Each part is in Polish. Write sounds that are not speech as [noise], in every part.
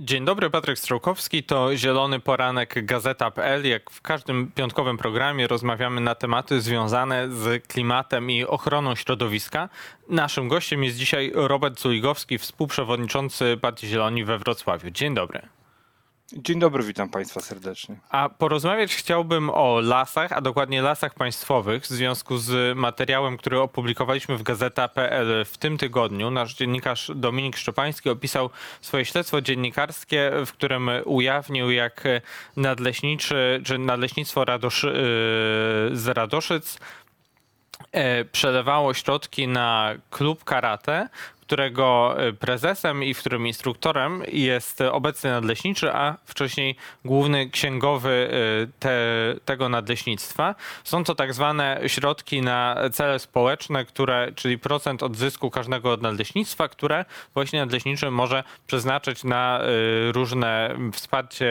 Dzień dobry, Patryk Strzałkowski. To Zielony Poranek Gazeta.pl. Jak w każdym piątkowym programie rozmawiamy na tematy związane z klimatem i ochroną środowiska. Naszym gościem jest dzisiaj Robert Zuligowski, współprzewodniczący Partii Zieloni we Wrocławiu. Dzień dobry. Dzień dobry, witam Państwa serdecznie. A porozmawiać chciałbym o lasach, a dokładnie lasach państwowych, w związku z materiałem, który opublikowaliśmy w Gazeta.pl w tym tygodniu. Nasz dziennikarz Dominik Szczepański opisał swoje śledztwo dziennikarskie, w którym ujawnił, jak nadleśniczy, czy nadleśnictwo yy, z Radoszyc e, przelewało środki na klub karate, którego e, prezesem i w którym instruktorem jest obecny nadleśniczy, a wcześniej główny księgowy e, te, tego nadleśnictwa. Są to tak zwane środki na cele społeczne, które, czyli procent od zysku każdego od nadleśnictwa, które właśnie nadleśniczy może przeznaczyć na e, różne wsparcie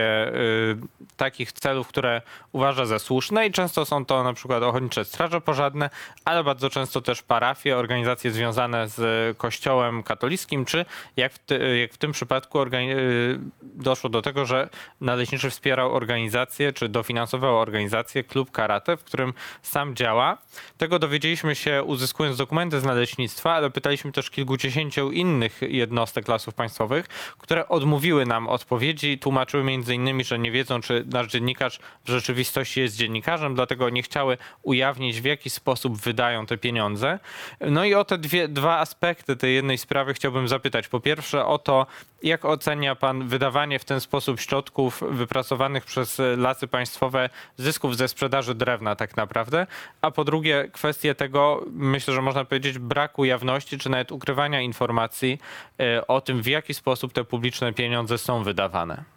takich celów, które uważa za słuszne i często są to na przykład ochotnicze straże pożarne, ale bardzo często też parafie, organizacje związane z kościołem, kościołem katolickim, czy jak w, ty, jak w tym przypadku y, doszło do tego, że naleśniczy wspierał organizację, czy dofinansował organizację Klub Karate, w którym sam działa. Tego dowiedzieliśmy się uzyskując dokumenty z naleśnictwa, ale pytaliśmy też kilkudziesięciu innych jednostek lasów państwowych, które odmówiły nam odpowiedzi, tłumaczyły między innymi, że nie wiedzą, czy nasz dziennikarz w rzeczywistości jest dziennikarzem, dlatego nie chciały ujawnić, w jaki sposób wydają te pieniądze. No i o te dwie, dwa aspekty tej jednej sprawy chciałbym zapytać. Po pierwsze o to, jak ocenia pan wydawanie w ten sposób środków wypracowanych przez lasy państwowe zysków ze sprzedaży drewna tak naprawdę, a po drugie kwestię tego, myślę, że można powiedzieć braku jawności, czy nawet ukrywania informacji e, o tym, w jaki sposób te publiczne pieniądze są wydawane.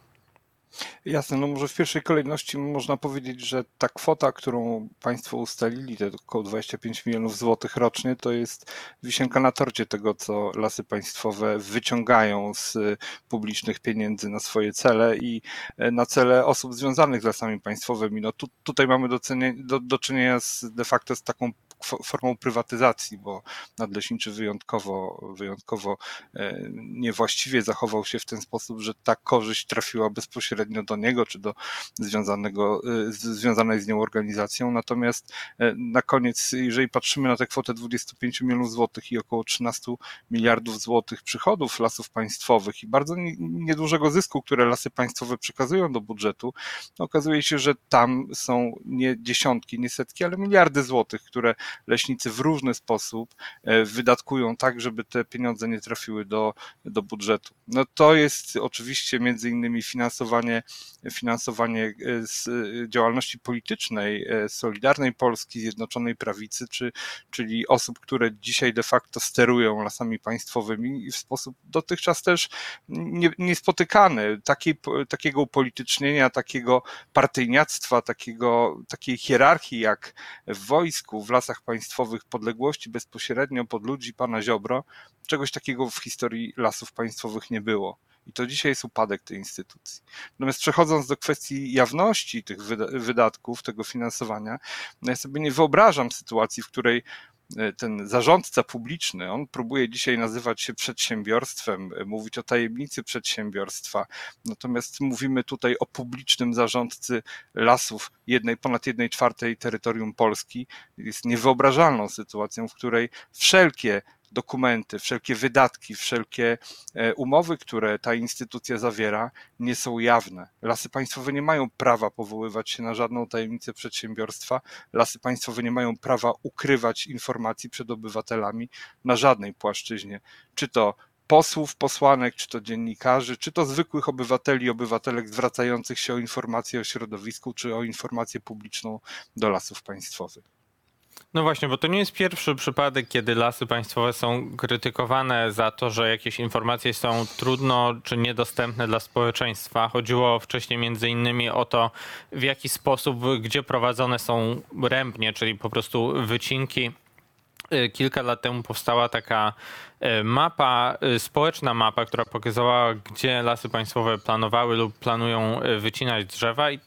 Jasne, no może w pierwszej kolejności można powiedzieć, że ta kwota, którą Państwo ustalili, to około 25 milionów złotych rocznie, to jest wisienka na torcie tego, co lasy państwowe wyciągają z publicznych pieniędzy na swoje cele i e, na cele osób związanych z lasami państwowymi. No tu, tutaj mamy do, do, do czynienia z, de facto z taką formą prywatyzacji, bo nadleśniczy wyjątkowo, wyjątkowo e, niewłaściwie zachował się w ten sposób, że ta korzyść trafiła bezpośrednio do niego, czy do związanego, e, związanej z nią organizacją. Natomiast e, na koniec, jeżeli patrzymy na tę kwotę 25 milionów złotych i około 13 miliardów złotych przychodów lasów państwowych i bardzo niedużego zysku, które lasy państwowe przekazują do budżetu, okazuje się, że tam są nie dziesiątki, nie setki, ale miliardy złotych, które leśnicy w różny sposób e, wydatkują tak, żeby te pieniądze nie trafiły do, do budżetu. No to jest oczywiście między innymi finansowanie, finansowanie e, z działalności politycznej e, Solidarnej Polski, Zjednoczonej Prawicy, czy, czyli osób, które dzisiaj de facto sterują lasami państwowymi w sposób dotychczas też nie, niespotykany. Takiej, takiego upolitycznienia, takiego partyjniactwa, takiego, takiej hierarchii jak w wojsku, w lasach państwowych podległości bezpośrednio pod ludzi pana Ziobro, czegoś takiego w historii lasów państwowych nie było. I to dzisiaj jest upadek tej instytucji. Natomiast przechodząc do kwestii jawności tych wydatków, tego finansowania, no ja sobie nie wyobrażam sytuacji, w której ten zarządca publiczny, on próbuje dzisiaj nazywać się przedsiębiorstwem, e, mówić o tajemnicy przedsiębiorstwa. Natomiast mówimy tutaj o publicznym zarządcy lasów jednej, ponad jednej czwartej terytorium Polski. Jest niewyobrażalną sytuacją, w której wszelkie dokumenty, wszelkie wydatki, wszelkie e, umowy, które ta instytucja zawiera, nie są jawne. Lasy państwowe nie mają prawa powoływać się na żadną tajemnicę przedsiębiorstwa. Lasy państwowe nie mają prawa ukrywać informacji przed obywatelami na żadnej płaszczyźnie. Czy to posłów, posłanek, czy to dziennikarzy, czy to zwykłych obywateli, obywatelek zwracających się o informacje o środowisku, czy o informację publiczną do lasów państwowych. No właśnie, bo to nie jest pierwszy przypadek, kiedy lasy państwowe są krytykowane za to, że jakieś informacje są trudno czy niedostępne dla społeczeństwa. Chodziło wcześniej między innymi o to, w jaki sposób, gdzie prowadzone są rębnie, czyli po prostu wycinki Y, kilka lat temu powstała taka E, mapa, e, społeczna mapa, która pokazywała, gdzie lasy państwowe planowały lub planują wycinać drzewa i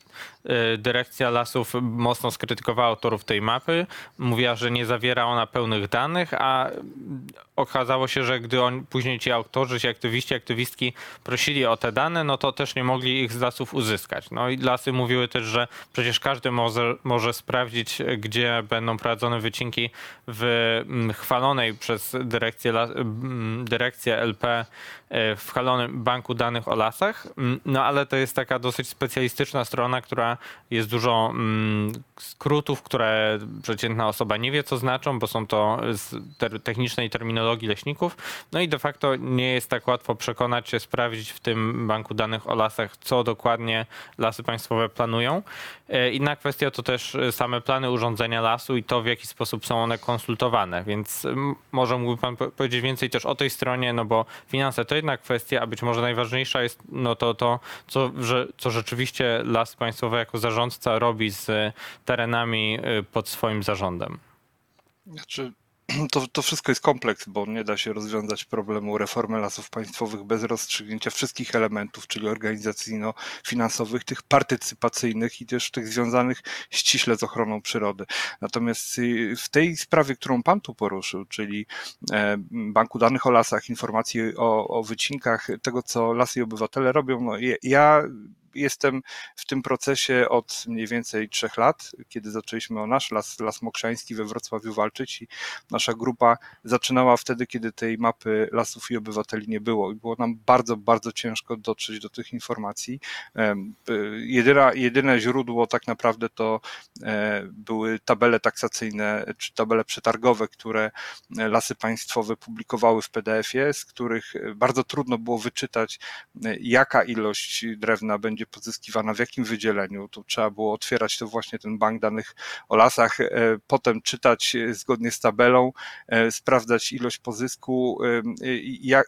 dyrekcja lasów mocno skrytykowała autorów tej mapy. Mówiła, że nie zawiera ona pełnych danych, a okazało się, że gdy on, później ci autorzy, ci aktywiści, aktywistki prosili o te dane, no to też nie mogli ich z lasów uzyskać. No i lasy mówiły też, że przecież każdy może, może sprawdzić, gdzie będą prowadzone wycinki w mm, chwalonej przez dyrekcję, mm, dyrekcję LP w chwalonym banku danych o lasach. Mm, no ale to jest taka dosyć specjalistyczna strona, która jest dużo skrótów, które przeciętna osoba nie wie, co znaczą, bo są to z technicznej terminologii leśników. No i de facto nie jest tak łatwo przekonać się, sprawdzić w tym banku danych o lasach, co dokładnie lasy państwowe planują. E, inna kwestia to też e, same plany urządzenia lasu i to, w jaki sposób są one konsultowane. Więc może mógłby Pan powiedzieć więcej też o tej stronie, no bo finanse to jedna kwestia, a być może najważniejsza jest no to, to co, że, co rzeczywiście Las Państwowy jako zarządca robi z terenami e, pod swoim zarządem. Znaczy, [clears throat] to, to wszystko jest kompleks, bo nie da się rozwiązać problemu reformy lasów państwowych bez rozstrzygnięcia wszystkich elementów, czyli organizacyjno-finansowych, tych partycypacyjnych i też tych związanych ściśle z ochroną przyrody. Natomiast y, w tej sprawie, którą Pan tu poruszył, czyli e, Banku Danych o Lasach, informacji o, o wycinkach, tego co lasy i obywatele robią, no ja jestem w tym procesie od mniej więcej trzech lat, kiedy zaczęliśmy o nasz Las, Las Mokrzański we Wrocławiu walczyć i nasza grupa zaczynała wtedy, kiedy tej mapy lasów i obywateli nie było i było nam bardzo, bardzo ciężko dotrzeć do tych informacji. Y, jedyna, jedyne źródło tak naprawdę to e, były tabele taksacyjne czy tabele przetargowe, które lasy państwowe publikowały w PDF-ie, z których bardzo trudno było wyczytać, e, jaka ilość drewna będzie będzie pozyskiwana, w jakim wydzieleniu. Tu trzeba było otwierać to właśnie ten bank danych o lasach, e, potem czytać e, zgodnie z tabelą, e, sprawdzać ilość pozysku,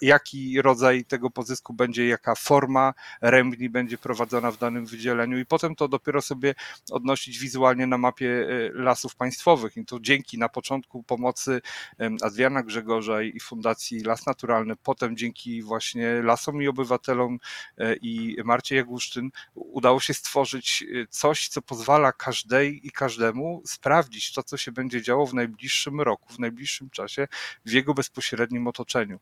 jaki rodzaj tego pozysku będzie, jaka forma rębni będzie prowadzona w danym wydzieleniu i potem to dopiero sobie odnosić wizualnie na mapie lasów państwowych. I to dzięki na początku pomocy Adriana Grzegorza i Fundacji Las Naturalny, potem dzięki właśnie lasom i obywatelom i Marcie Jaguszczyn udało się stworzyć y, coś, co pozwala każdej i każdemu sprawdzić to, co się będzie działo w najbliższym roku, w najbliższym czasie w jego bezpośrednim otoczeniu.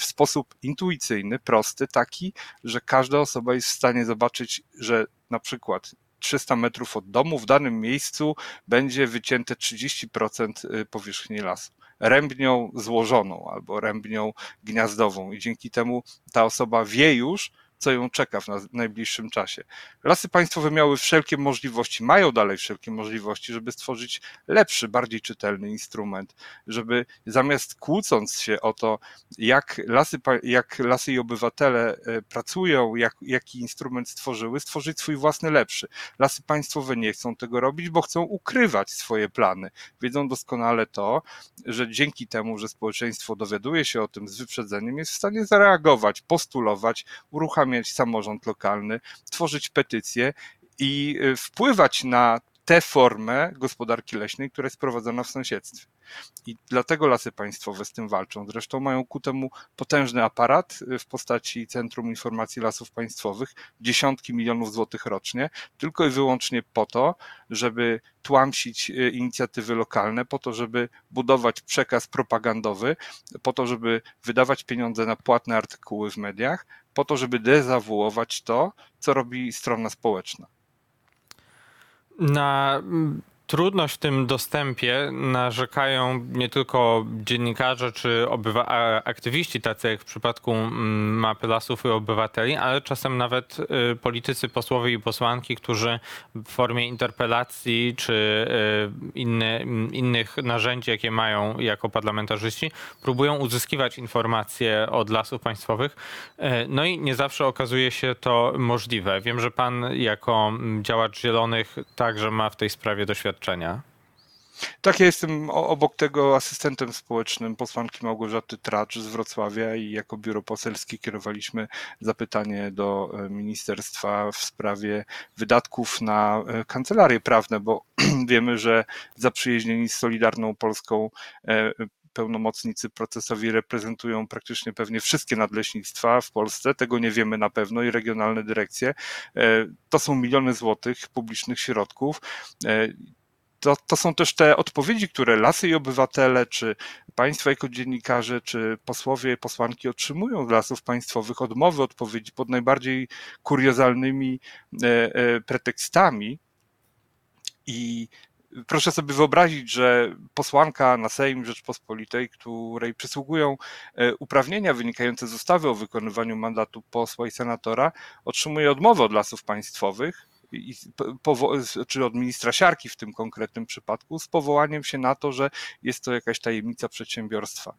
W sposób intuicyjny, prosty, taki, że każda osoba jest w stanie zobaczyć, że na przykład 300 metrów od domu w danym miejscu będzie wycięte 30% y, powierzchni lasu rębnią złożoną albo rębnią gniazdową i dzięki temu ta osoba wie już, co ją czeka w najbliższym czasie. Lasy państwowe miały wszelkie możliwości, mają dalej wszelkie możliwości, żeby stworzyć lepszy, bardziej czytelny instrument, żeby zamiast kłócąc się o to, jak lasy, jak lasy i obywatele e, pracują, jak, jaki instrument stworzyły, stworzyć swój własny lepszy. Lasy państwowe nie chcą tego robić, bo chcą ukrywać swoje plany. Wiedzą doskonale to, że dzięki temu, że społeczeństwo dowiaduje się o tym z wyprzedzeniem, jest w stanie zareagować, postulować, uruchamiać uruchamiać samorząd lokalny, tworzyć petycje i y, wpływać na tę formę gospodarki leśnej, która jest prowadzona w sąsiedztwie. I dlatego lasy państwowe z tym walczą. Zresztą mają ku temu potężny aparat y, w postaci Centrum Informacji Lasów Państwowych, dziesiątki milionów złotych rocznie, tylko i wyłącznie po to, żeby tłamsić y, inicjatywy lokalne, po to, żeby budować przekaz propagandowy, po to, żeby wydawać pieniądze na płatne artykuły w mediach, po to, żeby dezawuować to, co robi strona społeczna. Na trudność w tym dostępie narzekają nie tylko dziennikarze czy aktywiści, tacy jak w przypadku mm, mapy lasów i obywateli, ale czasem nawet y, politycy, posłowie i posłanki, którzy w formie interpelacji czy y, inny, innych narzędzi, jakie mają jako parlamentarzyści, próbują uzyskiwać informacje od lasów państwowych. Y, no i nie zawsze okazuje się to możliwe. Wiem, że pan jako mm, działacz zielonych także ma w tej sprawie doświadczenie doświadczenia? Tak, ja jestem obok tego asystentem społecznym posłanki Małgorzaty Tracz z Wrocławia i jako biuro poselskie kierowaliśmy zapytanie do e, ministerstwa w sprawie wydatków na e, kancelarie prawne, bo [clears throat] wiemy, że zaprzyjaźnieni z Solidarną Polską e, pełnomocnicy procesowi reprezentują praktycznie pewnie wszystkie nadleśnictwa w Polsce, tego nie wiemy na pewno i regionalne dyrekcje. To są miliony złotych publicznych środków to, to są też te odpowiedzi, które lasy i obywatele, czy państwo jako dziennikarze, czy posłowie, posłanki otrzymują z lasów państwowych, odmowy odpowiedzi pod najbardziej kuriozalnymi e, e, pretekstami. I proszę sobie wyobrazić, że posłanka na Sejm Rzeczpospolitej, której przysługują e, uprawnienia wynikające z ustawy o wykonywaniu mandatu posła i senatora, otrzymuje odmowę od lasów państwowych czy od ministra Siarki w tym konkretnym przypadku, z powołaniem się na to, że jest to jakaś tajemnica przedsiębiorstwa.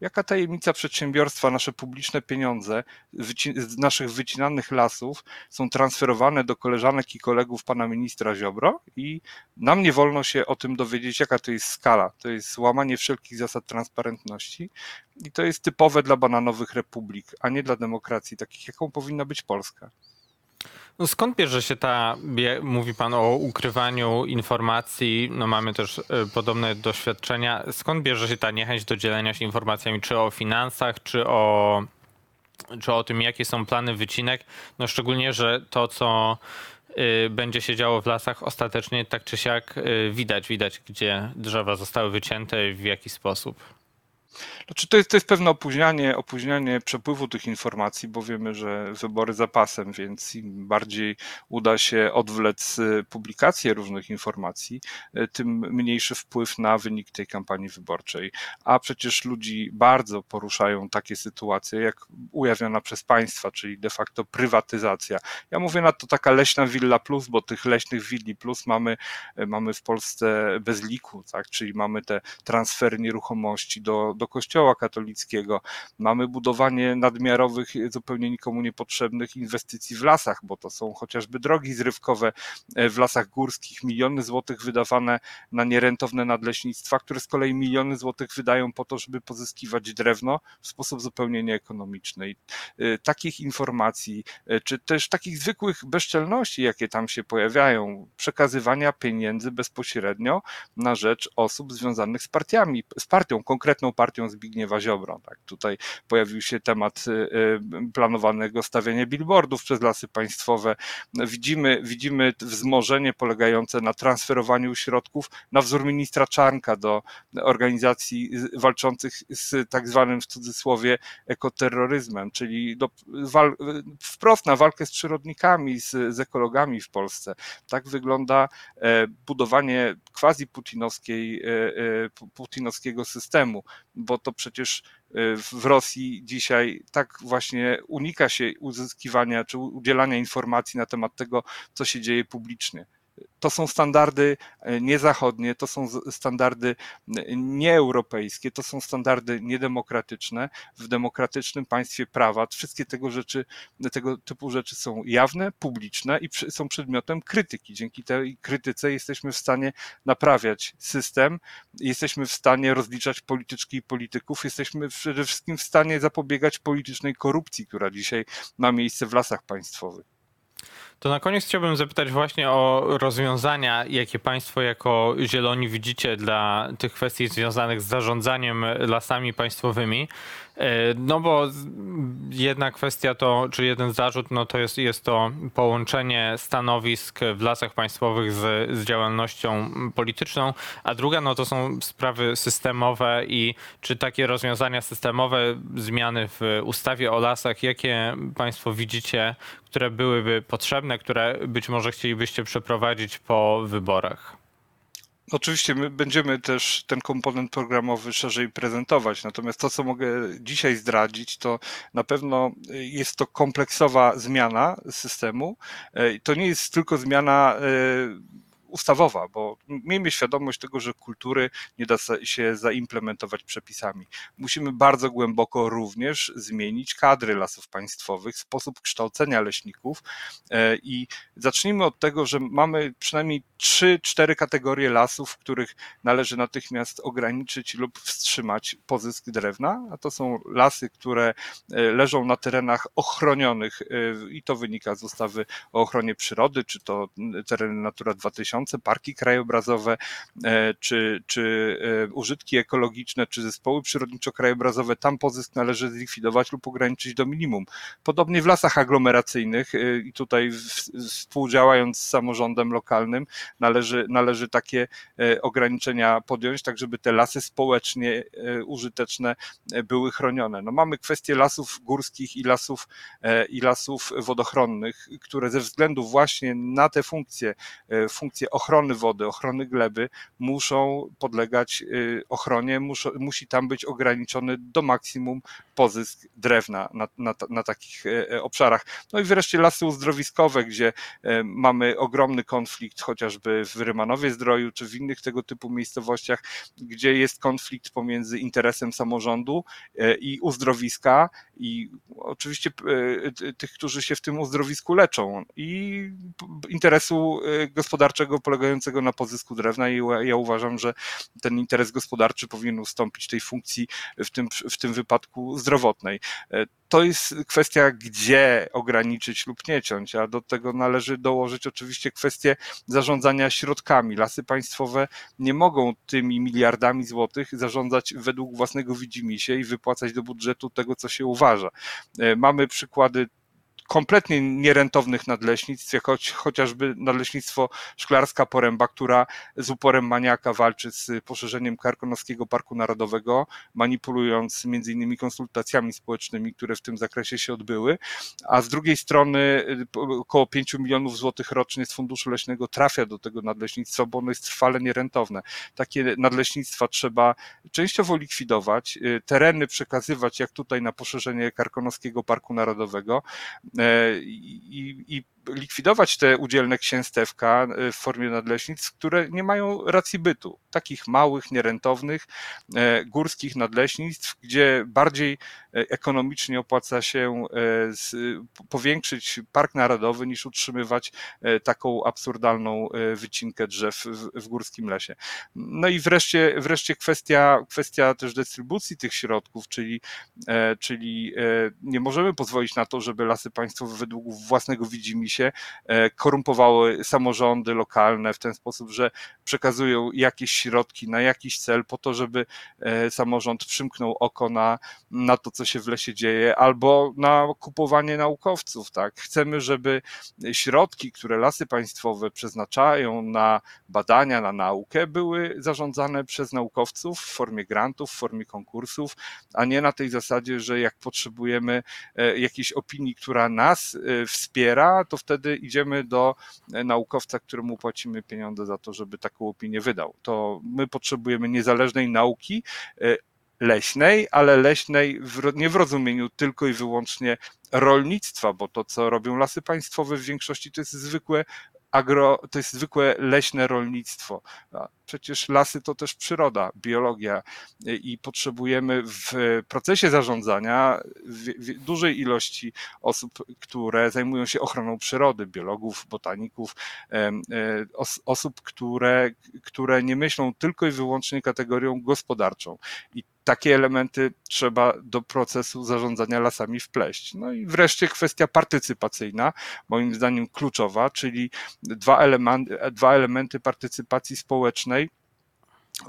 Jaka tajemnica przedsiębiorstwa, nasze publiczne pieniądze z naszych wycinanych lasów są transferowane do koleżanek i kolegów pana ministra Ziobro i nam nie wolno się o tym dowiedzieć, jaka to jest skala. To jest łamanie wszelkich zasad transparentności i to jest typowe dla bananowych republik, a nie dla demokracji takich, jaką powinna być Polska. No skąd bierze się ta, mówi pan o ukrywaniu informacji, no mamy też e, podobne doświadczenia, skąd bierze się ta niechęć do dzielenia się informacjami, czy o finansach, czy o, czy o tym, jakie są plany wycinek, no szczególnie, że to, co y, będzie się działo w lasach, ostatecznie tak czy siak y, widać, widać, gdzie drzewa zostały wycięte i w jaki sposób. Znaczy to, jest, to jest pewne opóźnianie, opóźnianie przepływu tych informacji, bo wiemy, że wybory zapasem, więc im bardziej uda się odwlec y, publikację różnych informacji, y, tym mniejszy wpływ na wynik tej kampanii wyborczej. A przecież ludzi bardzo poruszają takie sytuacje, jak ujawniona przez państwa, czyli de facto prywatyzacja. Ja mówię na to taka leśna willa plus, bo tych leśnych willi plus mamy, y, mamy w Polsce bez liku, tak? czyli mamy te transfery nieruchomości do, do Kościoła katolickiego. Mamy budowanie nadmiarowych, zupełnie nikomu niepotrzebnych inwestycji w lasach, bo to są chociażby drogi zrywkowe e, w lasach górskich, miliony złotych wydawane na nierentowne nadleśnictwa, które z kolei miliony złotych wydają po to, żeby pozyskiwać drewno w sposób zupełnie nieekonomiczny. I e, takich informacji, e, czy też takich zwykłych bezczelności, jakie tam się pojawiają, przekazywania pieniędzy bezpośrednio na rzecz osób związanych z partiami, z partią, konkretną partią, partią Zbigniewa Ziobro. Tak, tutaj pojawił się temat y, y, planowanego stawiania billboardów przez lasy państwowe. Widzimy, widzimy wzmożenie polegające na transferowaniu środków na wzór ministra Czarnka do organizacji walczących z tak zwanym w cudzysłowie ekoterroryzmem, czyli do, wal, wprost na walkę z przyrodnikami, z, z ekologami w Polsce. Tak wygląda e, budowanie quasi putinowskiej, e, e, putinowskiego systemu bo to przecież y, w Rosji dzisiaj tak właśnie unika się uzyskiwania czy udzielania informacji na temat tego, co się dzieje publicznie to są standardy e, niezachodnie, to są standardy nieeuropejskie, to są standardy niedemokratyczne. W demokratycznym państwie prawa wszystkie tego rzeczy, tego typu rzeczy są jawne, publiczne i są przedmiotem krytyki. Dzięki tej krytyce jesteśmy w stanie naprawiać system, jesteśmy w stanie rozliczać polityczki i polityków, jesteśmy przede wszystkim w stanie zapobiegać politycznej korupcji, która dzisiaj ma miejsce w lasach państwowych. To na koniec chciałbym zapytać właśnie o rozwiązania, jakie Państwo jako Zieloni widzicie dla tych kwestii związanych z zarządzaniem lasami państwowymi. E, no bo jedna kwestia to, czy jeden zarzut, no to jest, jest to połączenie stanowisk w lasach państwowych z, z działalnością polityczną, a druga no to są sprawy systemowe i czy takie rozwiązania systemowe, zmiany w ustawie o lasach, jakie Państwo widzicie, które byłyby potrzebne, które być może chcielibyście przeprowadzić po wyborach? Oczywiście my będziemy też ten komponent programowy szerzej prezentować, natomiast to, co mogę dzisiaj zdradzić, to na pewno jest to kompleksowa zmiana systemu. E, to nie jest tylko zmiana e, ustawowa, bo miejmy świadomość tego, że kultury nie da się zaimplementować przepisami. Musimy bardzo głęboko również zmienić kadry lasów państwowych, sposób kształcenia leśników e, i zacznijmy od tego, że mamy przynajmniej trzy, cztery kategorie lasów, w których należy natychmiast ograniczyć lub wstrzymać pozysk drewna, a to są lasy, które e, leżą na terenach ochronionych e, i to wynika z ustawy o ochronie przyrody, czy to tereny Natura 2000, parki krajobrazowe, czy, czy użytki ekologiczne, czy zespoły przyrodniczo-krajobrazowe, tam pozysk należy zlikwidować lub ograniczyć do minimum. Podobnie w lasach aglomeracyjnych i tutaj współdziałając z samorządem lokalnym należy, należy takie ograniczenia podjąć, tak żeby te lasy społecznie użyteczne były chronione. No mamy kwestię lasów górskich i lasów, i lasów wodochronnych, które ze względu właśnie na te funkcje, funkcje ochrony wody, ochrony gleby, muszą podlegać ochronie, muszą, musi tam być ograniczony do maksimum pozysk drewna na, na, na takich obszarach. No i wreszcie lasy uzdrowiskowe, gdzie mamy ogromny konflikt, chociażby w Rymanowie Zdroju, czy w innych tego typu miejscowościach, gdzie jest konflikt pomiędzy interesem samorządu i uzdrowiska i oczywiście tych, którzy się w tym uzdrowisku leczą i interesu gospodarczego polegającego na pozysku drewna i ja uważam, że ten interes gospodarczy powinien ustąpić tej funkcji w tym, w tym wypadku zdrowotnej to jest kwestia, gdzie ograniczyć lub nie ciąć, a do tego należy dołożyć oczywiście kwestię zarządzania środkami. Lasy państwowe nie mogą tymi miliardami złotych zarządzać według własnego widzimisię i wypłacać do budżetu tego, co się uważa. E, mamy przykłady kompletnie nierentownych nadleśnictw, jak choć, chociażby nadleśnictwo Szklarska Poręba, która z uporem maniaka walczy z poszerzeniem Karkonoskiego Parku Narodowego, manipulując między innymi konsultacjami społecznymi, które w tym zakresie się odbyły, a z drugiej strony około 5 milionów złotych rocznie z Funduszu Leśnego trafia do tego nadleśnictwa, bo ono jest trwale nierentowne. Takie nadleśnictwa trzeba częściowo likwidować, y, tereny przekazywać, jak tutaj na poszerzenie Karkonoskiego Parku Narodowego, E, i, i likwidować te udzielne księstewka e, w formie nadleśnictw, które nie mają racji bytu. Takich małych, nierentownych, e, górskich nadleśnictw, gdzie bardziej ekonomicznie opłaca się powiększyć park narodowy niż utrzymywać taką absurdalną wycinkę drzew w, górskim lesie. No i wreszcie, wreszcie kwestia, kwestia też dystrybucji tych środków, czyli, czyli nie możemy pozwolić na to, żeby lasy państwowe według własnego widzimisię się e, korumpowały samorządy lokalne w ten sposób, że przekazują jakieś środki na jakiś cel po to, żeby e, samorząd przymknął oko na, na to, co się w lesie dzieje, albo na kupowanie naukowców. Tak? Chcemy, żeby środki, które lasy państwowe przeznaczają na badania, na naukę, były zarządzane przez naukowców w formie grantów, w formie konkursów, a nie na tej zasadzie, że jak potrzebujemy e, jakiejś opinii, która nas wspiera, to wtedy idziemy do e, naukowca, któremu płacimy pieniądze za to, żeby taką opinię wydał. To my potrzebujemy niezależnej nauki, e, leśnej, ale leśnej w, nie w rozumieniu tylko i wyłącznie rolnictwa, bo to, co robią lasy państwowe w większości to jest zwykłe agro, to jest zwykłe leśne rolnictwo. Przecież lasy to też przyroda, biologia i potrzebujemy w procesie zarządzania dużej ilości osób, które zajmują się ochroną przyrody, biologów, botaników, e, osób, które, które nie myślą tylko i wyłącznie kategorią gospodarczą. I takie elementy trzeba do procesu zarządzania lasami wpleść. No i wreszcie kwestia partycypacyjna, moim zdaniem kluczowa, czyli dwa elementy, dwa elementy partycypacji społecznej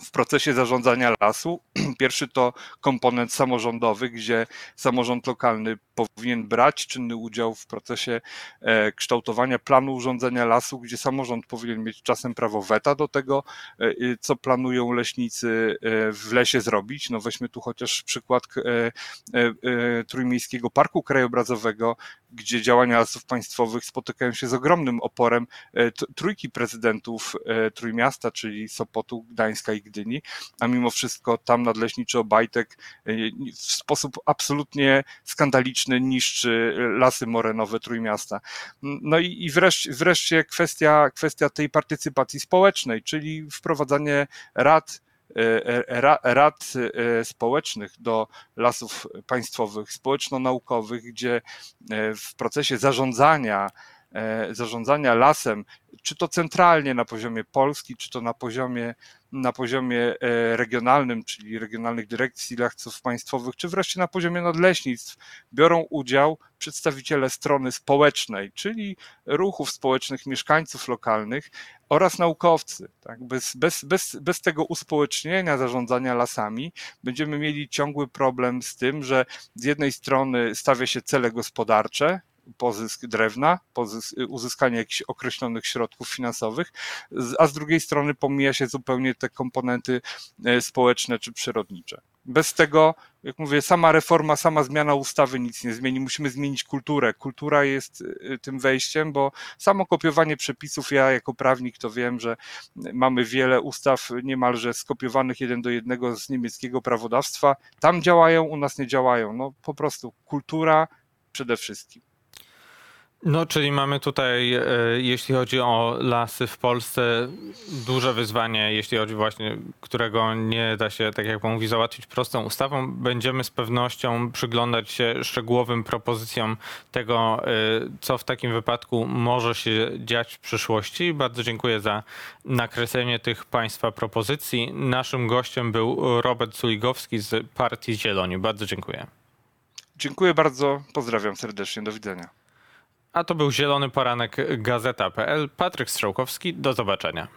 w procesie zarządzania lasu. [clears throat] Pierwszy to komponent samorządowy, gdzie samorząd lokalny powinien brać czynny udział w procesie e, kształtowania planu urządzenia lasu, gdzie samorząd powinien mieć czasem prawo weta do tego, e, co planują leśnicy e, w lesie zrobić. No weźmy tu chociaż przykład Trójmiejskiego Parku Krajobrazowego, gdzie działania lasów państwowych spotykają się z ogromnym oporem trójki prezydentów Trójmiasta, czyli Sopotu, Gdańska i Gdyni, a mimo wszystko tam nadleśniczy Obajtek w sposób absolutnie skandaliczny niszczy lasy morenowe Trójmiasta. No i, i wreszcie, wreszcie kwestia, kwestia tej partycypacji społecznej, czyli wprowadzanie rad e, e, rad e, społecznych do lasów państwowych, społeczno-naukowych, gdzie w procesie zarządzania e, zarządzania lasem, czy to centralnie na poziomie Polski, czy to na poziomie, na poziomie e, regionalnym, czyli regionalnych dyrekcji lasów państwowych, czy wreszcie na poziomie nadleśnictw, biorą udział przedstawiciele strony społecznej, czyli ruchów społecznych mieszkańców lokalnych oraz naukowcy. Tak? Bez, bez, bez, bez tego uspołecznienia zarządzania lasami będziemy mieli ciągły problem z tym, że z jednej strony stawia się cele gospodarcze, pozysk drewna, pozysk, uzyskanie jakichś określonych środków finansowych, a z drugiej strony pomija się zupełnie te komponenty e, społeczne czy przyrodnicze. Bez tego, jak mówię, sama reforma, sama zmiana ustawy nic nie zmieni. Musimy zmienić kulturę. Kultura jest e, tym wejściem, bo samo kopiowanie przepisów, ja jako prawnik to wiem, że mamy wiele ustaw niemalże skopiowanych jeden do jednego z niemieckiego prawodawstwa. Tam działają, u nas nie działają. No po prostu kultura przede wszystkim. No, czyli mamy tutaj, e, jeśli chodzi o lasy w Polsce, duże wyzwanie, jeśli chodzi właśnie, którego nie da się, tak jak pan mówi, załatwić prostą ustawą. Będziemy z pewnością przyglądać się szczegółowym propozycjom tego, e, co w takim wypadku może się dziać w przyszłości. Bardzo dziękuję za nakreślenie tych państwa propozycji. Naszym gościem był Robert Suligowski z Partii Zieloni. Bardzo dziękuję. Dziękuję bardzo, pozdrawiam serdecznie, do widzenia. A to był Zielony Poranek Gazeta.pl. Patryk Strzałkowski, do zobaczenia.